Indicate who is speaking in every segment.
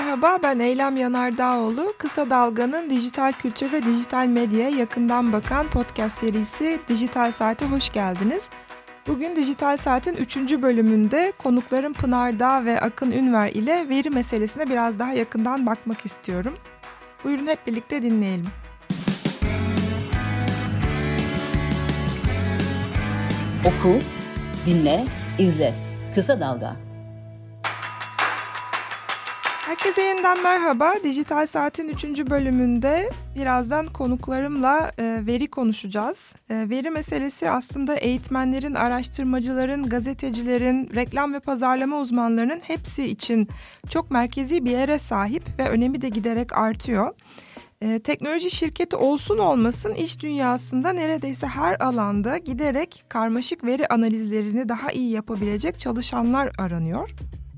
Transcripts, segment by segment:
Speaker 1: merhaba. Ben Eylem Yanardağoğlu. Kısa Dalga'nın dijital kültür ve dijital medyaya yakından bakan podcast serisi Dijital Saat'e hoş geldiniz. Bugün Dijital Saat'in 3. bölümünde konuklarım Pınar Dağ ve Akın Ünver ile veri meselesine biraz daha yakından bakmak istiyorum. Buyurun hep birlikte dinleyelim.
Speaker 2: Oku, dinle, izle. Kısa Dalga.
Speaker 1: Herkese yeniden merhaba. Dijital Saat'in 3. bölümünde birazdan konuklarımla e, veri konuşacağız. E, veri meselesi aslında eğitmenlerin, araştırmacıların, gazetecilerin, reklam ve pazarlama uzmanlarının hepsi için çok merkezi bir yere sahip ve önemi de giderek artıyor. E, teknoloji şirketi olsun olmasın iş dünyasında neredeyse her alanda giderek karmaşık veri analizlerini daha iyi yapabilecek çalışanlar aranıyor.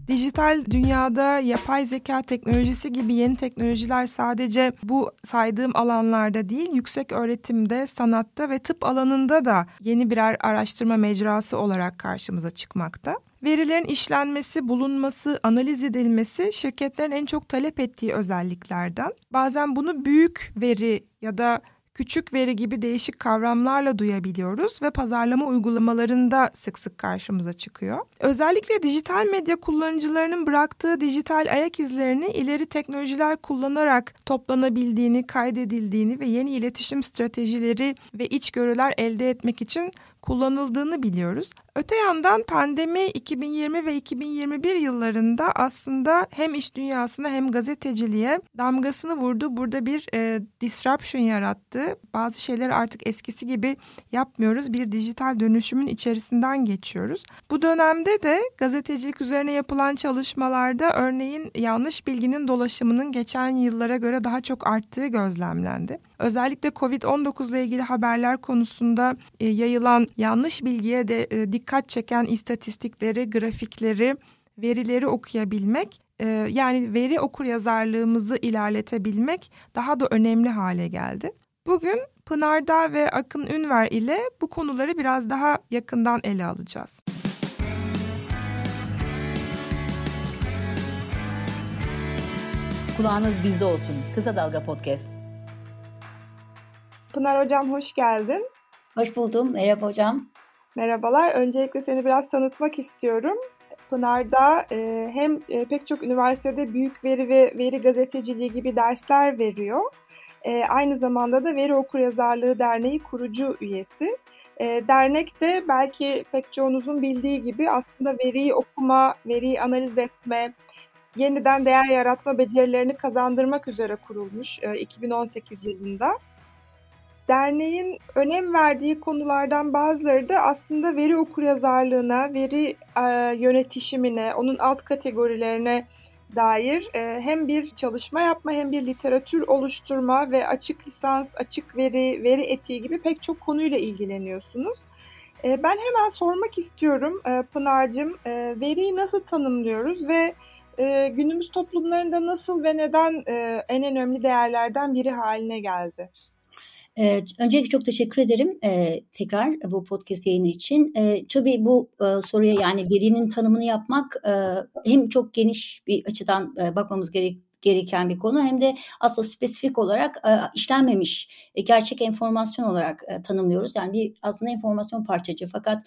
Speaker 1: Dijital dünyada yapay zeka teknolojisi gibi yeni teknolojiler sadece bu saydığım alanlarda değil, yüksek öğretimde, sanatta ve tıp alanında da yeni birer araştırma mecrası olarak karşımıza çıkmakta. Verilerin işlenmesi, bulunması, analiz edilmesi şirketlerin en çok talep ettiği özelliklerden. Bazen bunu büyük veri ya da küçük veri gibi değişik kavramlarla duyabiliyoruz ve pazarlama uygulamalarında sık sık karşımıza çıkıyor. Özellikle dijital medya kullanıcılarının bıraktığı dijital ayak izlerini ileri teknolojiler kullanarak toplanabildiğini, kaydedildiğini ve yeni iletişim stratejileri ve içgörüler elde etmek için kullanıldığını biliyoruz. Öte yandan pandemi 2020 ve 2021 yıllarında aslında hem iş dünyasına hem gazeteciliğe damgasını vurdu. Burada bir e, disruption yarattı. Bazı şeyleri artık eskisi gibi yapmıyoruz. Bir dijital dönüşümün içerisinden geçiyoruz. Bu dönemde de gazetecilik üzerine yapılan çalışmalarda örneğin yanlış bilginin dolaşımının geçen yıllara göre daha çok arttığı gözlemlendi. Özellikle COVID-19 ile ilgili haberler konusunda e, yayılan yanlış bilgiye de e, dikkat çeken istatistikleri, grafikleri, verileri okuyabilmek e, yani veri okur yazarlığımızı ilerletebilmek daha da önemli hale geldi. Bugün Pınar'da ve Akın Ünver ile bu konuları biraz daha yakından ele alacağız.
Speaker 2: Kulağınız bizde olsun. Kısa Dalga Podcast.
Speaker 1: Pınar Hocam hoş geldin.
Speaker 3: Hoş buldum. Merhaba hocam.
Speaker 1: Merhabalar. Öncelikle seni biraz tanıtmak istiyorum. Pınar'da e, hem e, pek çok üniversitede büyük veri ve veri gazeteciliği gibi dersler veriyor. E, aynı zamanda da Veri Okuryazarlığı Derneği kurucu üyesi. E, dernek de belki pek çoğunuzun bildiği gibi aslında veriyi okuma, veriyi analiz etme, yeniden değer yaratma becerilerini kazandırmak üzere kurulmuş e, 2018 yılında. Derneğin önem verdiği konulardan bazıları da aslında veri okuryazarlığına, veri e, yönetişimine, onun alt kategorilerine dair e, hem bir çalışma yapma hem bir literatür oluşturma ve açık lisans, açık veri, veri etiği gibi pek çok konuyla ilgileniyorsunuz. E, ben hemen sormak istiyorum e, Pınar'cığım, e, veriyi nasıl tanımlıyoruz ve e, günümüz toplumlarında nasıl ve neden e, en önemli değerlerden biri haline geldi?
Speaker 3: Ee, öncelikle çok teşekkür ederim e, tekrar bu podcast yayını için. E, tabii bu e, soruya yani verinin tanımını yapmak e, hem çok geniş bir açıdan e, bakmamız gerek gereken bir konu hem de aslında spesifik olarak e, işlenmemiş e, gerçek enformasyon olarak e, tanımlıyoruz. Yani bir aslında enformasyon parçacı fakat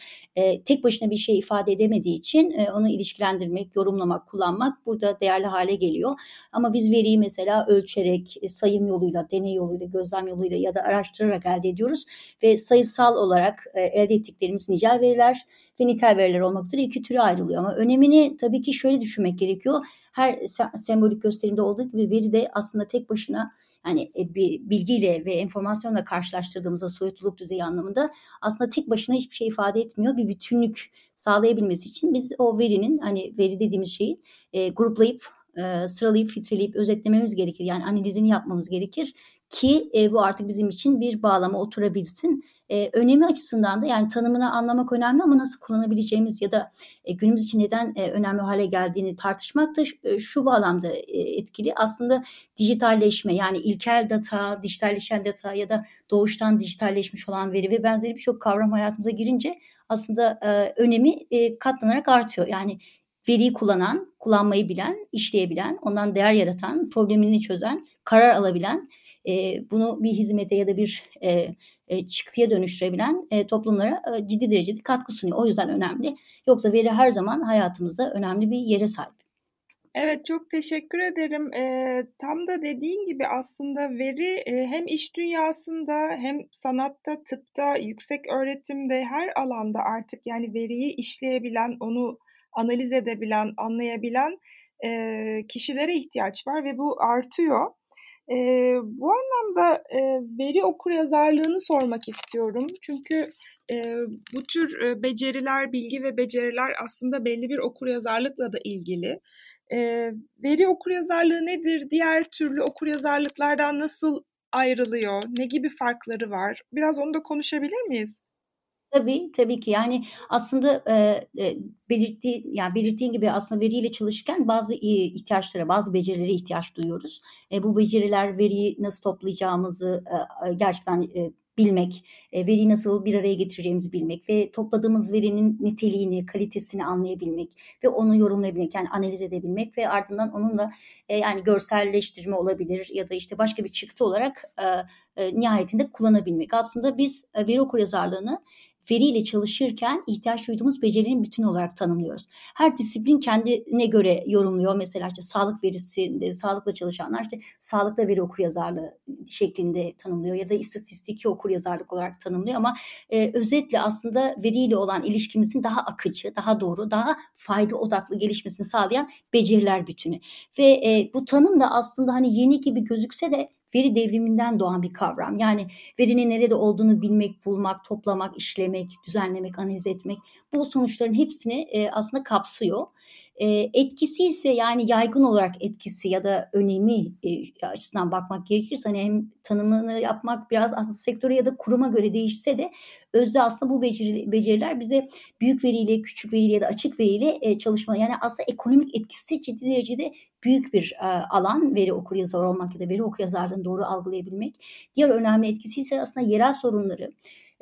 Speaker 3: tek başına bir şey ifade edemediği için onu ilişkilendirmek, yorumlamak, kullanmak burada değerli hale geliyor. Ama biz veriyi mesela ölçerek, sayım yoluyla, deney yoluyla, gözlem yoluyla ya da araştırarak elde ediyoruz ve sayısal olarak elde ettiklerimiz nicel veriler ve nitel veriler olmak üzere iki türe ayrılıyor. Ama önemini tabii ki şöyle düşünmek gerekiyor. Her sembolik gösterimde olduğu gibi veri de aslında tek başına yani e, bir bilgiyle ve enformasyonla karşılaştırdığımızda soyutluluk düzeyi anlamında aslında tek başına hiçbir şey ifade etmiyor. Bir bütünlük sağlayabilmesi için biz o verinin hani veri dediğimiz şeyi e, gruplayıp e, sıralayıp filtreleyip özetlememiz gerekir. Yani analizini yapmamız gerekir ki e, bu artık bizim için bir bağlama oturabilsin. E, önemi açısından da yani tanımını anlamak önemli ama nasıl kullanabileceğimiz ya da e, günümüz için neden e, önemli hale geldiğini tartışmak da e, şu bağlamda e, etkili. Aslında dijitalleşme yani ilkel data, dijitalleşen data ya da doğuştan dijitalleşmiş olan veri ve benzeri birçok kavram hayatımıza girince aslında e, önemi e, katlanarak artıyor. Yani veriyi kullanan, kullanmayı bilen, işleyebilen, ondan değer yaratan, problemini çözen, karar alabilen, e, bunu bir hizmete ya da bir e, e, çıktıya dönüştürebilen e, toplumlara e, ciddi derecede katkı sunuyor. O yüzden önemli. Yoksa veri her zaman hayatımızda önemli bir yere sahip.
Speaker 1: Evet çok teşekkür ederim. Ee, tam da dediğin gibi aslında veri e, hem iş dünyasında hem sanatta, tıpta, yüksek öğretimde her alanda artık yani veriyi işleyebilen, onu analiz edebilen, anlayabilen e, kişilere ihtiyaç var ve bu artıyor. E, bu anlamda e, veri okuryazarlığını sormak istiyorum. Çünkü e, bu tür beceriler, bilgi ve beceriler aslında belli bir okuryazarlıkla da ilgili. E, veri okuryazarlığı nedir? Diğer türlü okuryazarlıklardan nasıl ayrılıyor? Ne gibi farkları var? Biraz onu da konuşabilir miyiz?
Speaker 3: Tabii, tabii ki. Yani aslında e, e, yani belirttiğin gibi aslında veriyle çalışırken bazı ihtiyaçlara, bazı becerilere ihtiyaç duyuyoruz. E, bu beceriler veriyi nasıl toplayacağımızı e, gerçekten e, bilmek, e, veriyi nasıl bir araya getireceğimizi bilmek ve topladığımız verinin niteliğini, kalitesini anlayabilmek ve onu yorumlayabilmek, yani analiz edebilmek ve ardından onunla e, yani görselleştirme olabilir ya da işte başka bir çıktı olarak e, e, nihayetinde kullanabilmek. Aslında biz e, veri okuryazarlığını veriyle çalışırken ihtiyaç duyduğumuz becerinin bütün olarak tanımlıyoruz. Her disiplin kendine göre yorumluyor. Mesela işte sağlık verisinde sağlıkla çalışanlar işte sağlıkla veri okuryazarlığı şeklinde tanımlıyor ya da istatistiki okuryazarlık olarak tanımlıyor ama e, özetle aslında veriyle olan ilişkimizin daha akıcı, daha doğru, daha fayda odaklı gelişmesini sağlayan beceriler bütünü. Ve e, bu tanım da aslında hani yeni gibi gözükse de veri devriminden doğan bir kavram. Yani verinin nerede olduğunu bilmek, bulmak, toplamak, işlemek, düzenlemek, analiz etmek bu sonuçların hepsini e, aslında kapsıyor. E, etkisi ise yani yaygın olarak etkisi ya da önemi e, açısından bakmak gerekirse hani hem tanımını yapmak biraz aslında sektöre ya da kuruma göre değişse de özde aslında bu beceri, beceriler bize büyük veriyle, küçük veriyle ya da açık veriyle e, çalışma yani aslında ekonomik etkisi ciddi derecede büyük bir e, alan veri okuryazar olmak ya da veri okuryazarlığını doğru algılayabilmek. Diğer önemli etkisi ise aslında yerel sorunları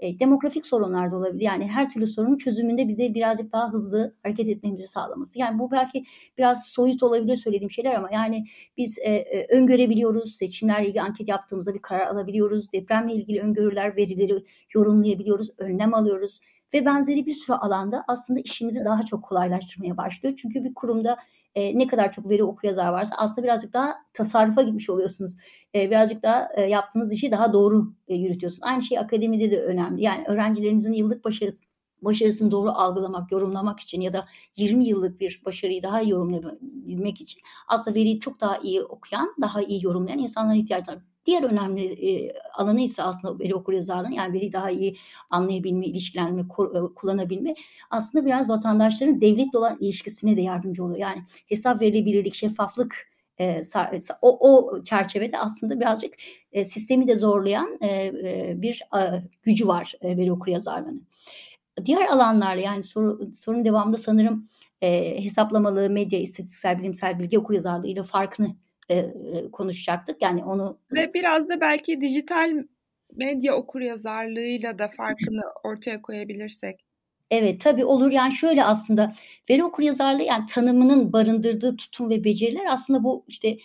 Speaker 3: e, demografik sorunlar da olabilir. Yani her türlü sorunun çözümünde bize birazcık daha hızlı hareket etmemizi sağlaması. Yani bu belki biraz soyut olabilir söylediğim şeyler ama yani biz e, e, öngörebiliyoruz. Seçimlerle ilgili anket yaptığımızda bir karar alabiliyoruz. Depremle ilgili öngörüler, verileri yorumlayabiliyoruz, önlem alıyoruz ve benzeri bir sürü alanda aslında işimizi daha çok kolaylaştırmaya başlıyor. Çünkü bir kurumda e, ne kadar çok veri okuryazar varsa aslında birazcık daha tasarrufa gitmiş oluyorsunuz. E, birazcık daha e, yaptığınız işi daha doğru e, yürütüyorsunuz. Aynı şey akademide de önemli. Yani öğrencilerinizin yıllık başarısı başarısını doğru algılamak, yorumlamak için ya da 20 yıllık bir başarıyı daha iyi yorumlayabilmek için aslında veriyi çok daha iyi okuyan, daha iyi yorumlayan insanlara ihtiyaç var. Diğer önemli e, alanı ise aslında veri okuryazarlığının yani veriyi daha iyi anlayabilme, ilişkilenme, e, kullanabilme aslında biraz vatandaşların devletle olan ilişkisine de yardımcı oluyor. Yani hesap verilebilirlik, şeffaflık e, o, o çerçevede aslında birazcık e, sistemi de zorlayan e, e, bir e, gücü var e, veri okuryazarlığının. Diğer alanlarla yani soru, sorun devamında sanırım e, hesaplamalı, medya, istatistiksel, bilimsel bilgi okuryazarlığı ile farkını e, konuşacaktık. Yani onu
Speaker 1: ve biraz da belki dijital medya okuryazarlığıyla da farkını ortaya koyabilirsek.
Speaker 3: Evet tabii olur yani şöyle aslında veri okuryazarlığı yani tanımının barındırdığı tutum ve beceriler aslında bu işte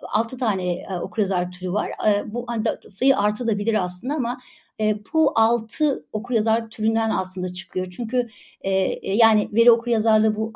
Speaker 3: altı tane e, okuryazarlık türü var. E, bu hani sayı artı da bilir aslında ama e, bu altı okuryazarlık türünden aslında çıkıyor. Çünkü e, yani veri okuryazarlığı bu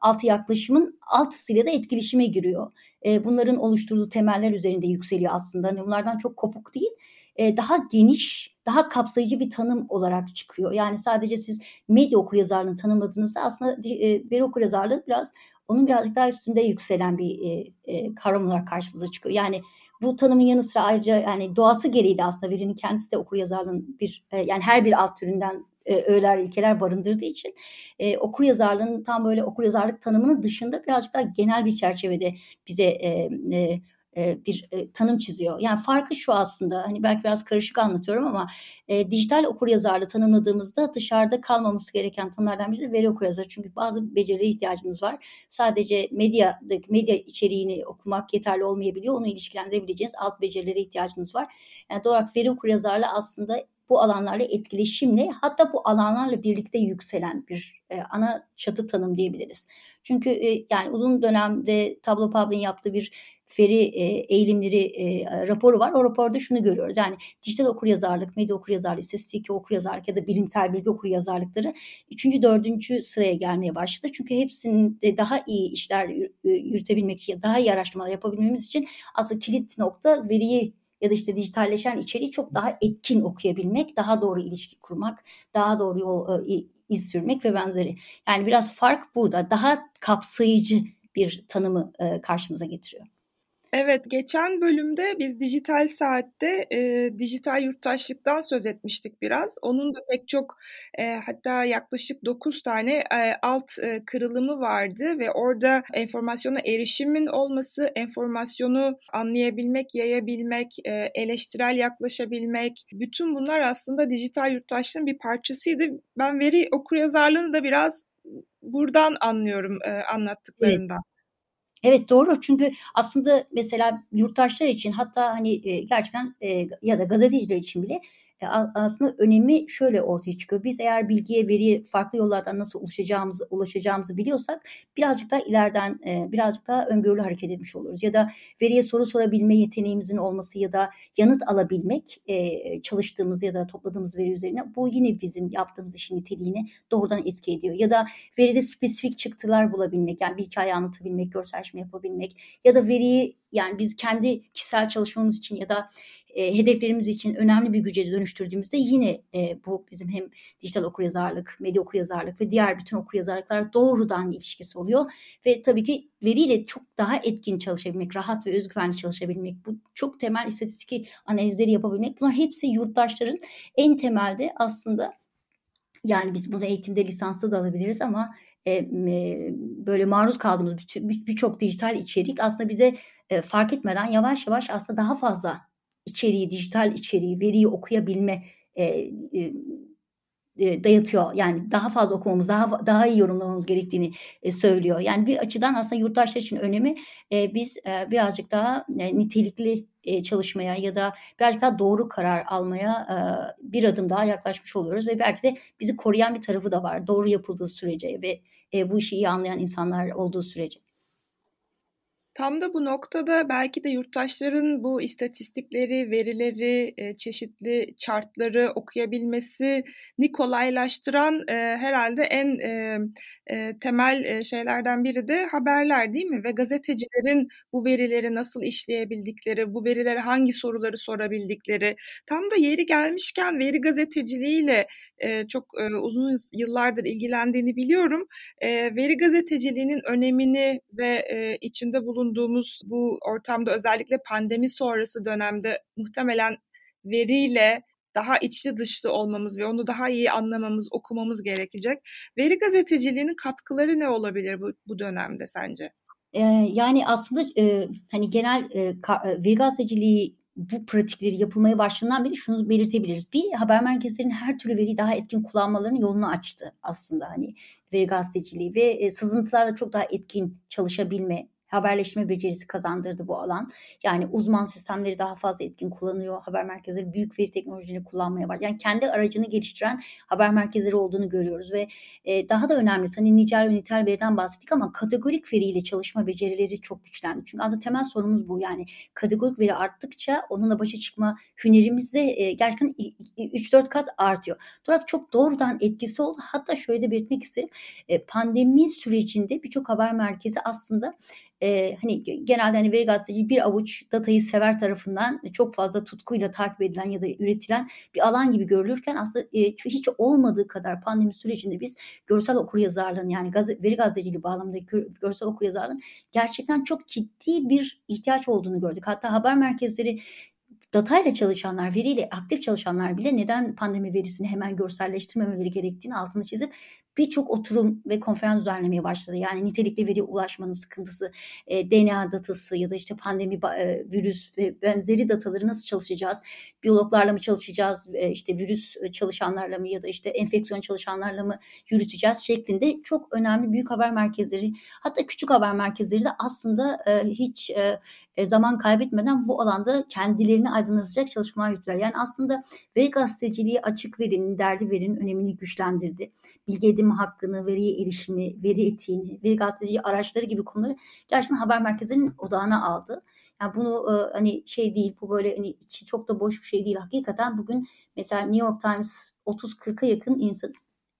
Speaker 3: altı yaklaşımın altısıyla da etkileşime giriyor. E, bunların oluşturduğu temeller üzerinde yükseliyor aslında. Hani bunlardan çok kopuk değil. E, daha geniş, daha kapsayıcı bir tanım olarak çıkıyor. Yani sadece siz medya okuryazarlığını tanımladığınızda aslında e, veri okuryazarlığı biraz onun birazcık daha üstünde yükselen bir e, e, kavram olarak karşımıza çıkıyor. Yani bu tanımın yanı sıra ayrıca yani doğası gereği de aslında verinin kendisi de okuryazarlığın bir e, yani her bir alt türünden e, öğeler, ilkeler barındırdığı için e, okur yazarlığının tam böyle okur yazarlık tanımının dışında birazcık daha genel bir çerçevede bize e, e, bir e, tanım çiziyor. Yani farkı şu aslında hani belki biraz karışık anlatıyorum ama e, dijital okuryazarlığı tanımladığımızda dışarıda kalmaması gereken tanımlardan birisi veri okuryazarı. Çünkü bazı becerilere ihtiyacınız var. Sadece medya medya içeriğini okumak yeterli olmayabiliyor. Onu ilişkilendirebileceğiniz alt becerilere ihtiyacınız var. Yani doğal olarak veri okuryazarlığı aslında bu alanlarla etkileşimle hatta bu alanlarla birlikte yükselen bir e, ana çatı tanım diyebiliriz. Çünkü e, yani uzun dönemde Tablo Pub'in yaptığı bir veri e, eğilimleri e, raporu var. O raporda şunu görüyoruz. Yani dijital okuryazarlık, medya okuryazarlığı, istatistik okuryazarlık ya da bilimsel bilgi okuryazarlıkları 3. 4. sıraya gelmeye başladı. Çünkü hepsinde daha iyi işler yürütebilmek için, daha iyi araştırmalar yapabilmemiz için aslında kilit nokta veriyi ya da işte dijitalleşen içeriği çok daha etkin okuyabilmek, daha doğru ilişki kurmak, daha doğru yol e, iz sürmek ve benzeri. Yani biraz fark burada. Daha kapsayıcı bir tanımı e, karşımıza getiriyor.
Speaker 1: Evet, geçen bölümde biz dijital saatte e, dijital yurttaşlıktan söz etmiştik biraz. Onun da pek çok e, hatta yaklaşık 9 tane e, alt e, kırılımı vardı ve orada enformasyona erişimin olması, enformasyonu anlayabilmek, yayabilmek, e, eleştirel yaklaşabilmek, bütün bunlar aslında dijital yurttaşlığın bir parçasıydı. Ben veri okuryazarlığını da biraz buradan anlıyorum e, anlattıklarından. Evet.
Speaker 3: Evet doğru. Çünkü aslında mesela yurttaşlar için hatta hani e, gerçekten e, ya da gazeteciler için bile aslında önemi şöyle ortaya çıkıyor. Biz eğer bilgiye, veriye farklı yollardan nasıl ulaşacağımızı, ulaşacağımızı biliyorsak birazcık daha ileriden e, birazcık daha öngörülü hareket etmiş oluruz. Ya da veriye soru sorabilme yeteneğimizin olması ya da yanıt alabilmek e, çalıştığımız ya da topladığımız veri üzerine bu yine bizim yaptığımız işin niteliğini doğrudan etki ediyor. Ya da veride spesifik çıktılar bulabilmek yani bir hikaye anlatabilmek, görselleşme yapabilmek ya da veriyi yani biz kendi kişisel çalışmamız için ya da e, hedeflerimiz için önemli bir güce dönüştürdüğümüzde yine e, bu bizim hem dijital okuryazarlık, medya okuryazarlık ve diğer bütün okuryazarlıklar doğrudan ilişkisi oluyor. Ve tabii ki veriyle çok daha etkin çalışabilmek, rahat ve özgüvenli çalışabilmek, bu çok temel istatistik analizleri yapabilmek bunlar hepsi yurttaşların en temelde aslında yani biz bunu eğitimde lisanslı da alabiliriz ama e, e, böyle maruz kaldığımız birçok bir dijital içerik aslında bize e, fark etmeden yavaş yavaş aslında daha fazla içeriği, dijital içeriği, veriyi okuyabilme e, e, e, dayatıyor. Yani daha fazla okumamız, daha daha iyi yorumlamamız gerektiğini e, söylüyor. Yani bir açıdan aslında yurttaşlar için önemi e, biz e, birazcık daha e, nitelikli e, çalışmaya ya da birazcık daha doğru karar almaya e, bir adım daha yaklaşmış oluyoruz ve belki de bizi koruyan bir tarafı da var. Doğru yapıldığı sürece ve e, bu işi iyi anlayan insanlar olduğu sürece.
Speaker 1: Tam da bu noktada belki de yurttaşların bu istatistikleri, verileri, e, çeşitli chartları okuyabilmesini kolaylaştıran e, herhalde en e, temel şeylerden biri de haberler değil mi? Ve gazetecilerin bu verileri nasıl işleyebildikleri, bu verilere hangi soruları sorabildikleri. Tam da yeri gelmişken veri gazeteciliğiyle çok uzun yıllardır ilgilendiğini biliyorum. Veri gazeteciliğinin önemini ve içinde bulunduğu bulunduğumuz bu ortamda özellikle pandemi sonrası dönemde muhtemelen veriyle daha içli dışlı olmamız ve onu daha iyi anlamamız, okumamız gerekecek. Veri gazeteciliğinin katkıları ne olabilir bu, bu dönemde sence?
Speaker 3: Ee, yani aslında e, hani genel e, ka, e, veri gazeteciliği bu pratikleri yapılmaya başladığından beri şunu belirtebiliriz. Bir haber merkezlerinin her türlü veriyi daha etkin kullanmalarının yolunu açtı aslında hani veri gazeteciliği ve e, sızıntılarla çok daha etkin çalışabilme haberleşme becerisi kazandırdı bu alan. Yani uzman sistemleri daha fazla etkin kullanıyor. Haber merkezleri büyük veri teknolojilerini kullanmaya var. Yani kendi aracını geliştiren haber merkezleri olduğunu görüyoruz ve e, daha da önemli hani nicel ve nitel veriden bahsettik ama kategorik veriyle çalışma becerileri çok güçlendi. Çünkü aslında temel sorumuz bu. Yani kategorik veri arttıkça onunla başa çıkma hünerimiz de e, gerçekten 3-4 kat artıyor. Dolayısıyla çok doğrudan etkisi oldu. Hatta şöyle de belirtmek isterim. E, pandemi sürecinde birçok haber merkezi aslında e, hani genelde hani veri gazeteci bir avuç datayı sever tarafından çok fazla tutkuyla takip edilen ya da üretilen bir alan gibi görülürken aslında e, hiç olmadığı kadar pandemi sürecinde biz görsel okuryazarlığın yani gazete, veri gazeteciliği bağlamındaki görsel okuryazarlığın gerçekten çok ciddi bir ihtiyaç olduğunu gördük. Hatta haber merkezleri datayla çalışanlar, veriyle aktif çalışanlar bile neden pandemi verisini hemen görselleştirmemeleri gerektiğini altını çizip birçok oturum ve konferans düzenlemeye başladı. Yani nitelikli veri ulaşmanın sıkıntısı, e, DNA datası ya da işte pandemi, e, virüs ve benzeri dataları nasıl çalışacağız? Biyologlarla mı çalışacağız? E, işte virüs çalışanlarla mı ya da işte enfeksiyon çalışanlarla mı yürüteceğiz şeklinde çok önemli büyük haber merkezleri hatta küçük haber merkezleri de aslında e, hiç e, e zaman kaybetmeden bu alanda kendilerini aydınlatacak çalışmalar yürütüyorlar. Yani aslında veri gazeteciliği açık verinin, derdi verinin önemini güçlendirdi. Bilgi hakkını, veriye erişimi, veri etiğini, veri gazeteciliği araçları gibi konuları gerçekten haber merkezinin odağına aldı. Yani bunu e, hani şey değil bu böyle hani içi çok da boş bir şey değil. Hakikaten bugün mesela New York Times 30-40'a yakın insan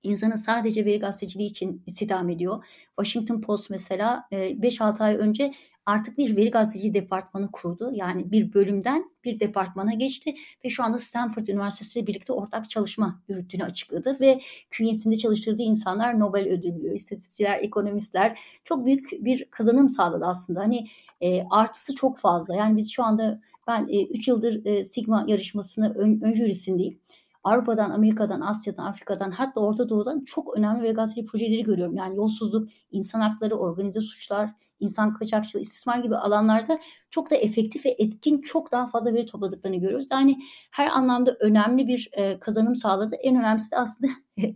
Speaker 3: insanı sadece veri gazeteciliği için istihdam ediyor. Washington Post mesela 5-6 ay önce artık bir veri gazeteci departmanı kurdu. Yani bir bölümden bir departmana geçti ve şu anda Stanford Üniversitesi ile birlikte ortak çalışma yürüttüğünü açıkladı ve künyesinde çalıştırdığı insanlar Nobel ödüllü, istatistikçiler, ekonomistler çok büyük bir kazanım sağladı aslında. Hani e, artısı çok fazla. Yani biz şu anda ben 3 e, yıldır e, Sigma yarışmasını ön, ön jürisindeyim. Avrupa'dan, Amerika'dan, Asya'dan, Afrika'dan hatta Orta Doğu'dan çok önemli ve gazeteci projeleri görüyorum. Yani yolsuzluk, insan hakları, organize suçlar, insan kaçakçılığı, istismar gibi alanlarda çok da efektif ve etkin çok daha fazla veri topladıklarını görüyoruz. Yani her anlamda önemli bir e, kazanım sağladı. En önemlisi de aslında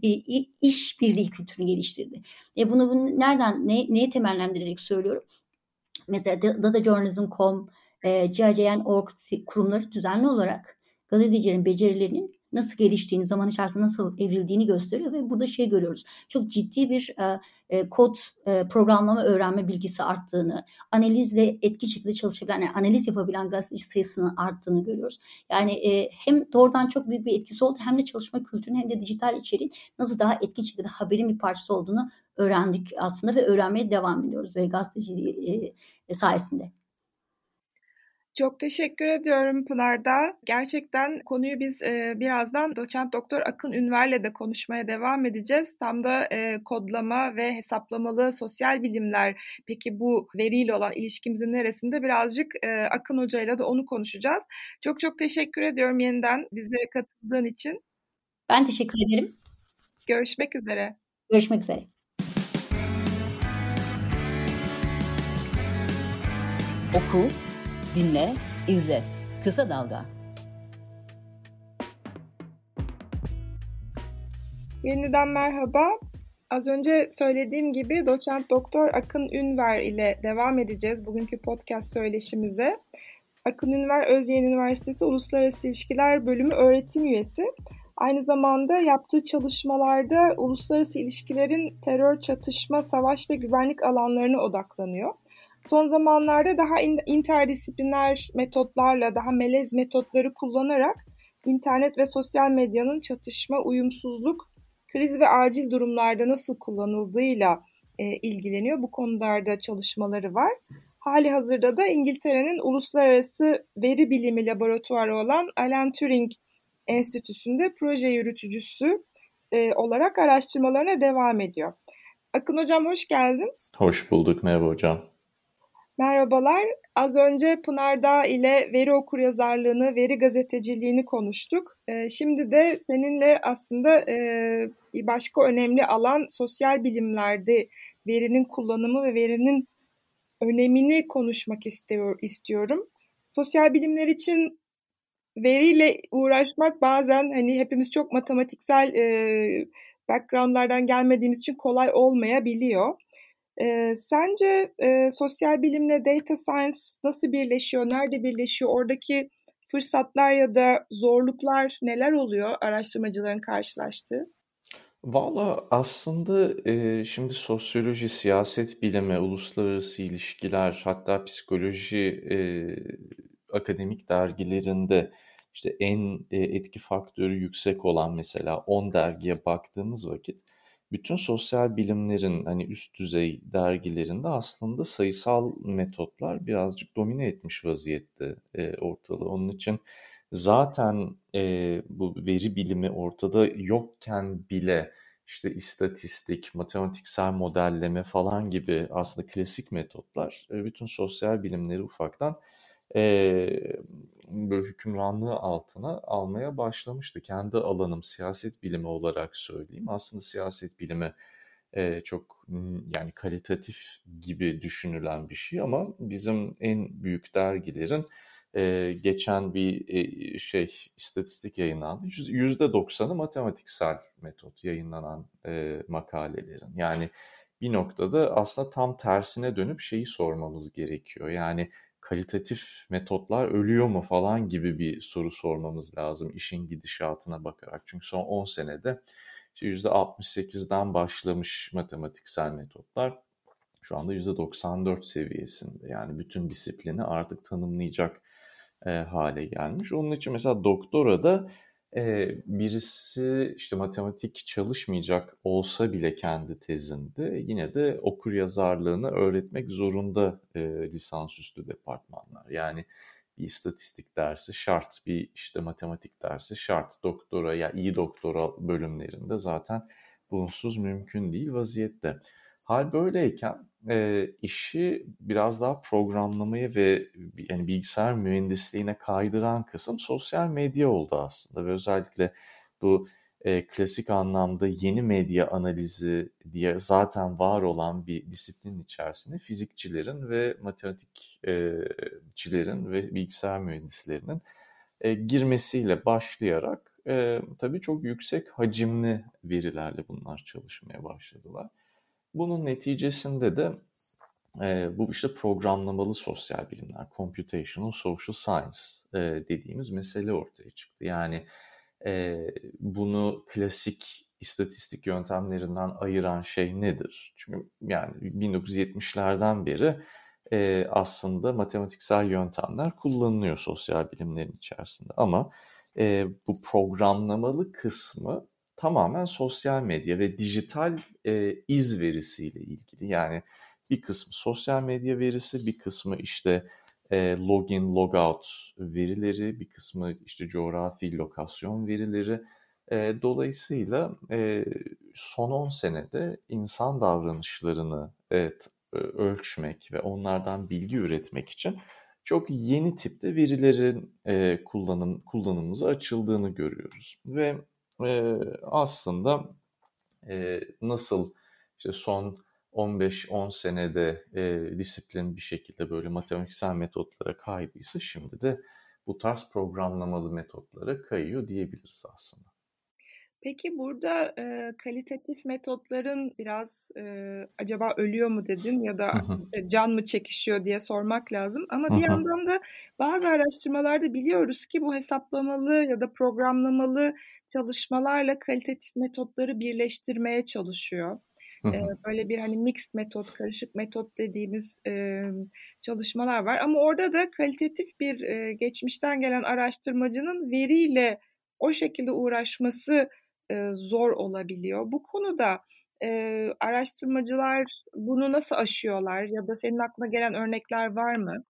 Speaker 3: iş birliği kültürünü geliştirdi. E bunu, bunu nereden, ne, neye temellendirerek söylüyorum? Mesela datajournalism.com, e, GIJN.org kurumları düzenli olarak gazetecilerin becerilerinin nasıl geliştiğini, zaman içerisinde nasıl evrildiğini gösteriyor ve burada şey görüyoruz. Çok ciddi bir e, e, kod e, programlama öğrenme bilgisi arttığını, analizle etki şekilde çalışabilen, yani analiz yapabilen gazeteci sayısının arttığını görüyoruz. Yani e, hem doğrudan çok büyük bir etkisi oldu hem de çalışma kültürünün hem de dijital içeriğin nasıl daha etki şekilde haberin bir parçası olduğunu öğrendik aslında ve öğrenmeye devam ediyoruz ve gazeteciliği e, sayesinde.
Speaker 1: Çok teşekkür ediyorum Pınar'da. Gerçekten konuyu biz e, birazdan doçent doktor Akın Ünver'le de konuşmaya devam edeceğiz. Tam da e, kodlama ve hesaplamalı sosyal bilimler peki bu veriyle olan ilişkimizin neresinde birazcık e, Akın Hoca'yla da onu konuşacağız. Çok çok teşekkür ediyorum yeniden bizlere katıldığın için.
Speaker 3: Ben teşekkür ederim.
Speaker 1: Görüşmek üzere.
Speaker 3: Görüşmek üzere.
Speaker 2: Oku, Dinle, izle. Kısa Dalga.
Speaker 1: Yeniden merhaba. Az önce söylediğim gibi doçent doktor Akın Ünver ile devam edeceğiz bugünkü podcast söyleşimize. Akın Ünver Özyeğin Üniversitesi Uluslararası İlişkiler Bölümü öğretim üyesi. Aynı zamanda yaptığı çalışmalarda uluslararası ilişkilerin terör, çatışma, savaş ve güvenlik alanlarına odaklanıyor. Son zamanlarda daha interdisipliner metotlarla, daha melez metotları kullanarak internet ve sosyal medyanın çatışma, uyumsuzluk, kriz ve acil durumlarda nasıl kullanıldığıyla e, ilgileniyor. Bu konularda çalışmaları var. Hali hazırda da İngiltere'nin uluslararası veri bilimi laboratuvarı olan Alan Turing Enstitüsü'nde proje yürütücüsü e, olarak araştırmalarına devam ediyor. Akın Hocam hoş geldin.
Speaker 4: Hoş bulduk. Merhaba hocam.
Speaker 1: Merhabalar. Az önce Pınar Dağ ile veri okuryazarlığını, veri gazeteciliğini konuştuk. Ee, şimdi de seninle aslında e, başka önemli alan sosyal bilimlerde verinin kullanımı ve verinin önemini konuşmak istiyor, istiyorum. Sosyal bilimler için veriyle uğraşmak bazen hani hepimiz çok matematiksel e, backgroundlardan gelmediğimiz için kolay olmayabiliyor. E, sence e, sosyal bilimle data science nasıl birleşiyor, nerede birleşiyor, oradaki fırsatlar ya da zorluklar neler oluyor araştırmacıların karşılaştığı?
Speaker 4: Valla aslında e, şimdi sosyoloji, siyaset bilimi, uluslararası ilişkiler hatta psikoloji e, akademik dergilerinde işte en e, etki faktörü yüksek olan mesela 10 dergiye baktığımız vakit bütün sosyal bilimlerin hani üst düzey dergilerinde aslında sayısal metotlar birazcık domine etmiş vaziyette e, ortalığı. Onun için zaten e, bu veri bilimi ortada yokken bile işte istatistik, matematiksel modelleme falan gibi aslında klasik metotlar e, bütün sosyal bilimleri ufaktan e, hükümranlığı altına almaya başlamıştı. Kendi alanım siyaset bilimi olarak söyleyeyim. Aslında siyaset bilimi e, çok yani kalitatif gibi düşünülen bir şey ama bizim en büyük dergilerin e, geçen bir e, şey istatistik yayınlandı. Yüzde doksanı matematiksel metot yayınlanan e, makalelerin. Yani bir noktada aslında tam tersine dönüp şeyi sormamız gerekiyor. Yani kalitatif metotlar ölüyor mu falan gibi bir soru sormamız lazım işin gidişatına bakarak. Çünkü son 10 senede işte %68'den başlamış matematiksel metotlar şu anda %94 seviyesinde. Yani bütün disiplini artık tanımlayacak e, hale gelmiş. Onun için mesela doktora da e, birisi işte matematik çalışmayacak olsa bile kendi tezinde yine de okur yazarlığını öğretmek zorunda e, lisansüstü departmanlar. Yani bir istatistik dersi şart, bir işte matematik dersi şart. Doktora ya iyi doktora bölümlerinde zaten bunsuz mümkün değil vaziyette. Hal böyleyken e, işi biraz daha programlamaya ve yani bilgisayar mühendisliğine kaydıran kısım sosyal medya oldu aslında ve özellikle bu e, klasik anlamda yeni medya analizi diye zaten var olan bir disiplin içerisinde fizikçilerin ve matematikçilerin ve bilgisayar mühendislerinin e, girmesiyle başlayarak e, tabii çok yüksek hacimli verilerle bunlar çalışmaya başladılar. Bunun neticesinde de e, bu işte programlamalı sosyal bilimler, computational social science e, dediğimiz mesele ortaya çıktı. Yani e, bunu klasik istatistik yöntemlerinden ayıran şey nedir? Çünkü yani 1970'lerden beri e, aslında matematiksel yöntemler kullanılıyor sosyal bilimlerin içerisinde ama e, bu programlamalı kısmı tamamen sosyal medya ve dijital e, iz verisiyle ilgili. Yani bir kısmı sosyal medya verisi, bir kısmı işte e, login, logout verileri, bir kısmı işte coğrafi lokasyon verileri. E, dolayısıyla e, son 10 senede insan davranışlarını evet, ölçmek ve onlardan bilgi üretmek için çok yeni tipte verilerin e, kullanım kullanımımıza açıldığını görüyoruz ve e, aslında e, nasıl işte son 15-10 senede e, disiplin bir şekilde böyle matematiksel metotlara kaydıysa şimdi de bu tarz programlamalı metotlara kayıyor diyebiliriz aslında.
Speaker 1: Peki burada e, kalitatif metotların biraz e, acaba ölüyor mu dedin ya da e, can mı çekişiyor diye sormak lazım. Ama bir yandan da bazı araştırmalarda biliyoruz ki bu hesaplamalı ya da programlamalı çalışmalarla kalitatif metotları birleştirmeye çalışıyor. E, böyle bir hani mixed metot, karışık metot dediğimiz e, çalışmalar var. Ama orada da kalitatif bir e, geçmişten gelen araştırmacının veriyle o şekilde uğraşması zor olabiliyor. Bu konuda e, araştırmacılar bunu nasıl aşıyorlar ya da senin aklına gelen örnekler var mı?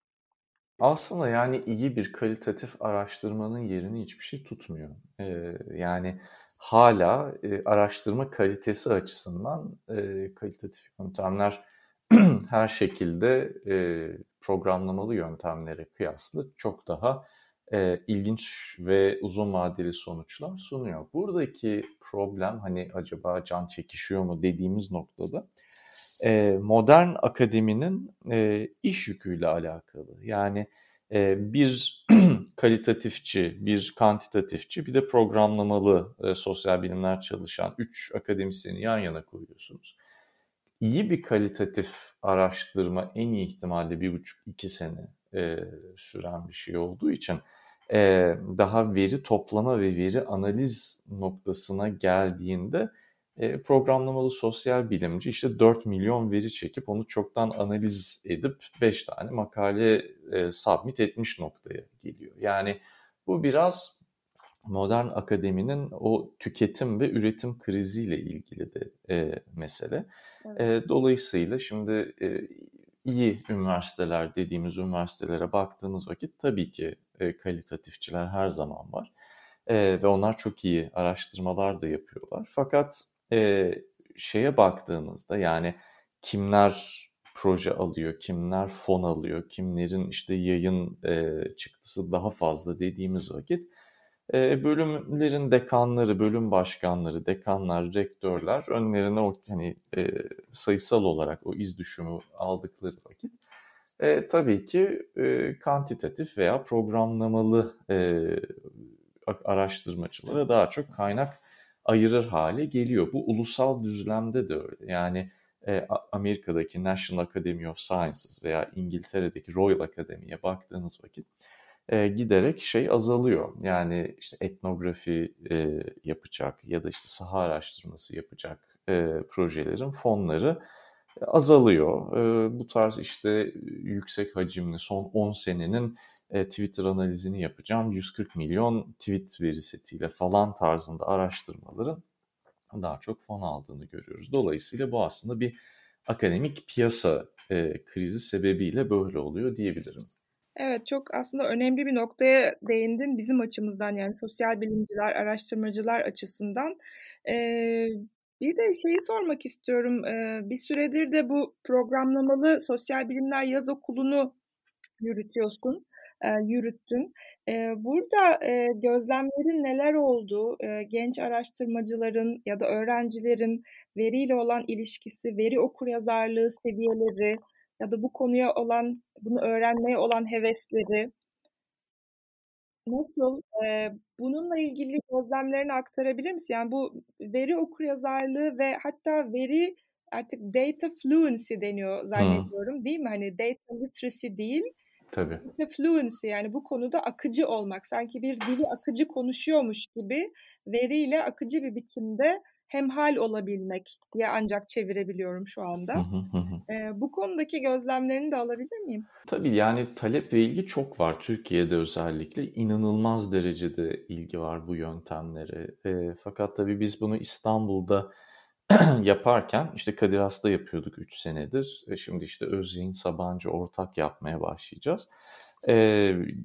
Speaker 4: Aslında yani iyi bir kalitatif araştırmanın yerini hiçbir şey tutmuyor. Ee, yani hala e, araştırma kalitesi açısından e, kalitatif yöntemler her şekilde e, programlamalı yöntemlere kıyasla çok daha e, ilginç ve uzun vadeli sonuçlar sunuyor. Buradaki problem hani acaba can çekişiyor mu dediğimiz noktada e, modern akademinin e, iş yüküyle alakalı. Yani e, bir kalitatifçi, bir kantitatifçi, bir de programlamalı e, sosyal bilimler çalışan üç akademisyeni yan yana koyuyorsunuz. İyi bir kalitatif araştırma en iyi ihtimalle bir buçuk iki sene e, süren bir şey olduğu için e, daha veri toplama ve veri analiz noktasına geldiğinde e, programlamalı sosyal bilimci işte 4 milyon veri çekip onu çoktan analiz edip 5 tane makale e, submit etmiş noktaya geliyor. Yani bu biraz modern akademinin o tüketim ve üretim kriziyle ilgili de e, mesele. Evet. E, dolayısıyla şimdi e, iyi üniversiteler dediğimiz üniversitelere baktığımız vakit tabii ki e, kalitatifçiler her zaman var. E, ve onlar çok iyi araştırmalar da yapıyorlar. Fakat e, şeye baktığınızda yani kimler proje alıyor, kimler fon alıyor, kimlerin işte yayın e, çıktısı daha fazla dediğimiz vakit e, bölümlerin dekanları, bölüm başkanları, dekanlar, rektörler önlerine o hani e, sayısal olarak o iz düşümü aldıkları vakit e, tabii ki e, kantitatif veya programlamalı e, araştırmacılara daha çok kaynak ayırır hale geliyor. Bu ulusal düzlemde de öyle. Yani e, Amerika'daki National Academy of Sciences veya İngiltere'deki Royal Academy'ye baktığınız vakit e, giderek şey azalıyor. Yani işte etnografi e, yapacak ya da işte saha araştırması yapacak e, projelerin fonları azalıyor. Bu tarz işte yüksek hacimli son 10 senenin e, Twitter analizini yapacağım. 140 milyon tweet veri setiyle falan tarzında araştırmaların daha çok fon aldığını görüyoruz. Dolayısıyla bu aslında bir akademik piyasa e, krizi sebebiyle böyle oluyor diyebilirim.
Speaker 1: Evet çok aslında önemli bir noktaya değindin bizim açımızdan yani sosyal bilimciler, araştırmacılar açısından. Ee, bir de şeyi sormak istiyorum. Bir süredir de bu programlamalı sosyal bilimler yaz okulunu yürütüyorsun, yürüttün. Burada gözlemlerin neler oldu? Genç araştırmacıların ya da öğrencilerin veriyle olan ilişkisi, veri okuryazarlığı seviyeleri ya da bu konuya olan, bunu öğrenmeye olan hevesleri nasıl? E, bununla ilgili gözlemlerini aktarabilir misin? Yani bu veri okuryazarlığı ve hatta veri artık data fluency deniyor zannediyorum hmm. değil mi? Hani data literacy değil,
Speaker 4: Tabii.
Speaker 1: Fluency yani bu konuda akıcı olmak. Sanki bir dili akıcı konuşuyormuş gibi veriyle akıcı bir biçimde hemhal olabilmek ya ancak çevirebiliyorum şu anda. ee, bu konudaki gözlemlerini de alabilir miyim?
Speaker 4: Tabii yani talep ve ilgi çok var Türkiye'de özellikle. inanılmaz derecede ilgi var bu yöntemlere. E, fakat tabii biz bunu İstanbul'da yaparken işte Kadir Has'ta yapıyorduk 3 senedir. E şimdi işte Özyeğin Sabancı ortak yapmaya başlayacağız. E,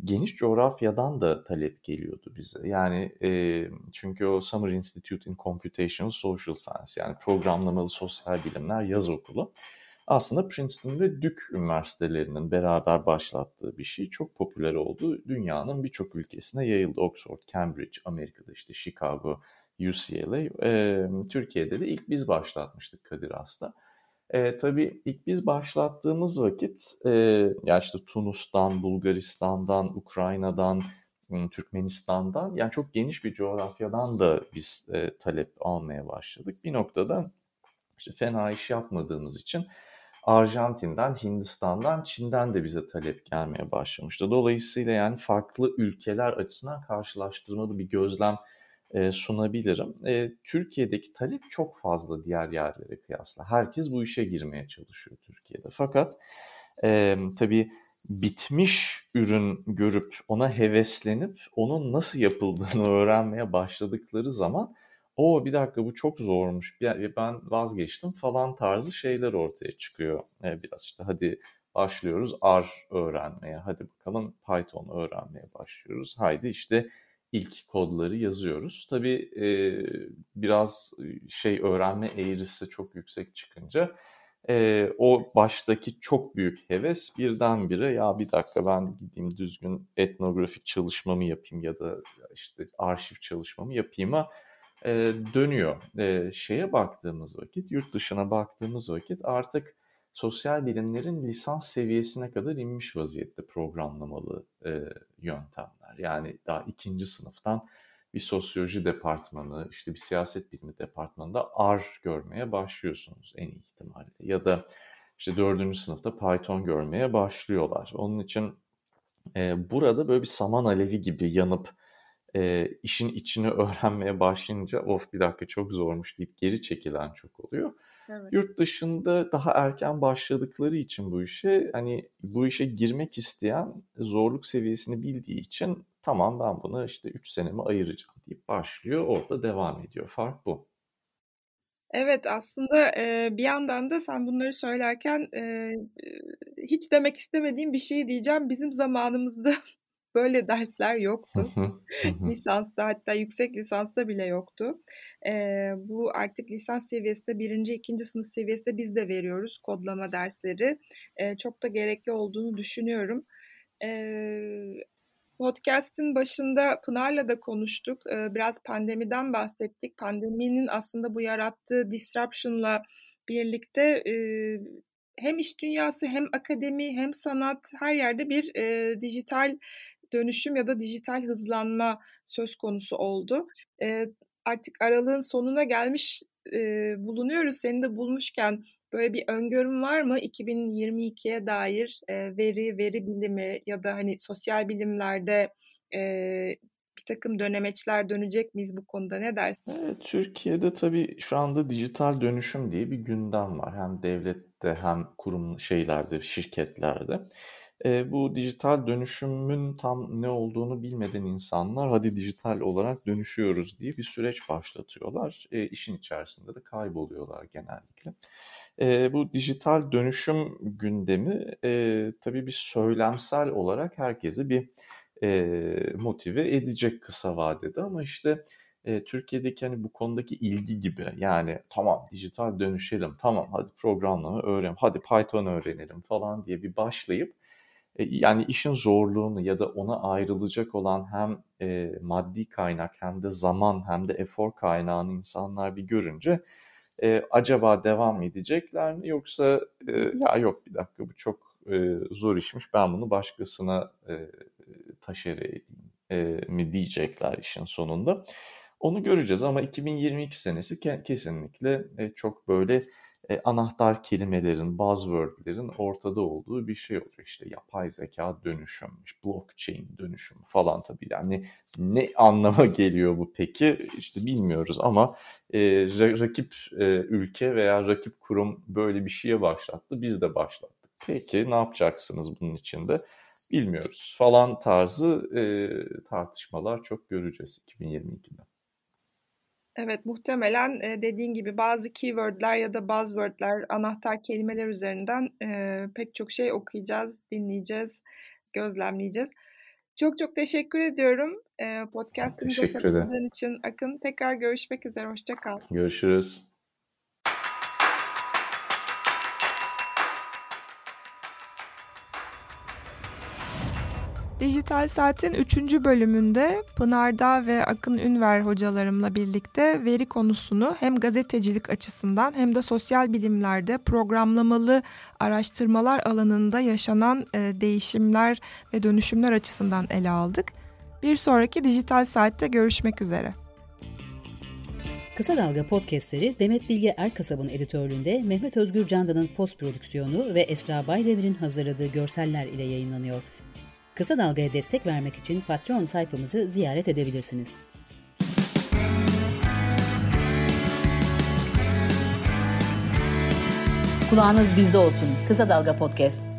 Speaker 4: geniş coğrafyadan da talep geliyordu bize. Yani e, çünkü o Summer Institute in Computational Social Science yani programlamalı sosyal bilimler yaz okulu aslında Princeton ve Duke üniversitelerinin beraber başlattığı bir şey. Çok popüler oldu. Dünyanın birçok ülkesine yayıldı. Oxford, Cambridge, Amerika'da işte Chicago, UCLA. E, Türkiye'de de ilk biz başlatmıştık Kadir Has'ta. E, tabii ilk biz başlattığımız vakit e, ya işte Tunus'tan, Bulgaristan'dan, Ukrayna'dan, Türkmenistan'dan yani çok geniş bir coğrafyadan da biz e, talep almaya başladık. Bir noktada işte fena iş yapmadığımız için Arjantin'den, Hindistan'dan, Çin'den de bize talep gelmeye başlamıştı. Dolayısıyla yani farklı ülkeler açısından karşılaştırmalı bir gözlem e, sunabilirim. E, Türkiye'deki talep çok fazla diğer yerlere kıyasla. Herkes bu işe girmeye çalışıyor Türkiye'de. Fakat e, tabii bitmiş ürün görüp ona heveslenip onun nasıl yapıldığını öğrenmeye başladıkları zaman o bir dakika bu çok zormuş ben vazgeçtim falan tarzı şeyler ortaya çıkıyor. Biraz işte hadi başlıyoruz R öğrenmeye hadi bakalım Python öğrenmeye başlıyoruz. Haydi işte ilk kodları yazıyoruz. Tabii e, biraz şey öğrenme eğrisi çok yüksek çıkınca e, o baştaki çok büyük heves birdenbire ya bir dakika ben gideyim düzgün etnografik çalışmamı yapayım ya da işte arşiv çalışmamı yapayım'a e, dönüyor. E, şeye baktığımız vakit, yurt dışına baktığımız vakit artık sosyal bilimlerin lisans seviyesine kadar inmiş vaziyette programlamalı e, yöntemler. Yani daha ikinci sınıftan bir sosyoloji departmanı, işte bir siyaset bilimi departmanında R görmeye başlıyorsunuz en iyi ihtimalle. Ya da işte dördüncü sınıfta Python görmeye başlıyorlar. Onun için e, burada böyle bir saman alevi gibi yanıp e, işin içini öğrenmeye başlayınca of bir dakika çok zormuş deyip geri çekilen çok oluyor. Evet. Yurt dışında daha erken başladıkları için bu işe hani bu işe girmek isteyen zorluk seviyesini bildiği için tamam ben bunu işte 3 senemi ayıracağım deyip başlıyor orada devam ediyor. Fark bu.
Speaker 1: Evet aslında e, bir yandan da sen bunları söylerken e, hiç demek istemediğim bir şey diyeceğim. Bizim zamanımızda böyle dersler yoktu. Lisansta hatta yüksek lisansta bile yoktu. E, bu artık lisans seviyesinde birinci, ikinci sınıf seviyesinde biz de veriyoruz kodlama dersleri. E, çok da gerekli olduğunu düşünüyorum. E, Podcast'in başında Pınar'la da konuştuk. Biraz pandemiden bahsettik. Pandeminin aslında bu yarattığı disruption'la birlikte hem iş dünyası hem akademi hem sanat her yerde bir dijital dönüşüm ya da dijital hızlanma söz konusu oldu. Artık aralığın sonuna gelmiş bulunuyoruz. Seni de bulmuşken Böyle bir öngörüm var mı 2022'ye dair e, veri, veri bilimi ya da hani sosyal bilimlerde e, bir takım dönemeçler dönecek miyiz bu konuda ne dersin?
Speaker 4: Evet, Türkiye'de tabii şu anda dijital dönüşüm diye bir gündem var. Hem devlette hem kurum şeylerde, şirketlerde. E, bu dijital dönüşümün tam ne olduğunu bilmeden insanlar hadi dijital olarak dönüşüyoruz diye bir süreç başlatıyorlar. E, işin içerisinde de kayboluyorlar genellikle. E, bu dijital dönüşüm gündemi e, tabii bir söylemsel olarak herkesi bir e, motive edecek kısa vadede ama işte e, Türkiye'deki hani bu konudaki ilgi gibi yani tamam dijital dönüşelim tamam hadi programlama öğren hadi Python öğrenelim falan diye bir başlayıp yani işin zorluğunu ya da ona ayrılacak olan hem e, maddi kaynak hem de zaman hem de efor kaynağını insanlar bir görünce e, acaba devam edecekler mi yoksa e, ya yok bir dakika bu çok e, zor işmiş ben bunu başkasına e, taşere e, mi diyecekler işin sonunda. Onu göreceğiz ama 2022 senesi kesinlikle e, çok böyle e, anahtar kelimelerin, buzzwordlerin ortada olduğu bir şey olacak. İşte yapay zeka dönüşümmüş, blockchain dönüşüm falan tabii. Yani ne anlama geliyor bu peki? İşte bilmiyoruz ama e, rakip e, ülke veya rakip kurum böyle bir şeye başlattı. Biz de başlattık. Peki ne yapacaksınız bunun içinde? Bilmiyoruz falan tarzı e, tartışmalar çok göreceğiz 2022'de.
Speaker 1: Evet, muhtemelen e, dediğin gibi bazı keywordler ya da buzzwordler, anahtar kelimeler üzerinden e, pek çok şey okuyacağız, dinleyeceğiz, gözlemleyeceğiz. Çok çok teşekkür ediyorum. E, podcastımıza katıldığın için Akın. Tekrar görüşmek üzere. Hoşça kal.
Speaker 4: Görüşürüz.
Speaker 1: Dijital Saat'in 3. bölümünde Pınar Dağ ve Akın Ünver hocalarımla birlikte veri konusunu hem gazetecilik açısından hem de sosyal bilimlerde programlamalı araştırmalar alanında yaşanan e, değişimler ve dönüşümler açısından ele aldık. Bir sonraki Dijital Saat'te görüşmek üzere.
Speaker 2: Kısa Dalga podcastleri Demet Bilge Erkasab'ın editörlüğünde Mehmet Özgür Candan'ın post prodüksiyonu ve Esra Baydemir'in hazırladığı görseller ile yayınlanıyor. Kısa Dalga'ya destek vermek için Patreon sayfamızı ziyaret edebilirsiniz. Kulağınız bizde olsun. Kısa Dalga Podcast.